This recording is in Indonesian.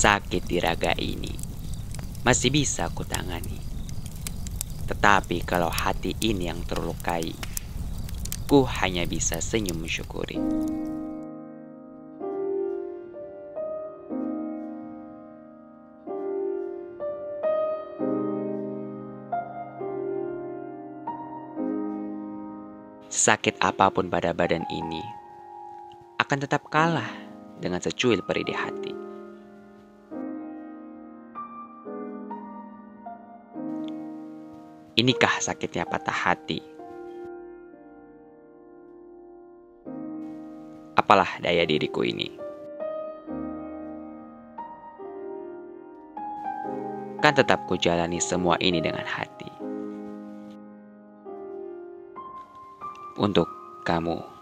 Sakit di raga ini masih bisa kutangani. Tetapi kalau hati ini yang terlukai, ku hanya bisa senyum mensyukuri. Sakit apa pun pada badan ini akan tetap kalah dengan secuil perih di hati. Inikah sakitnya patah hati? Apalah daya diriku ini? Kan tetap ku jalani semua ini dengan hati. untuk kamu.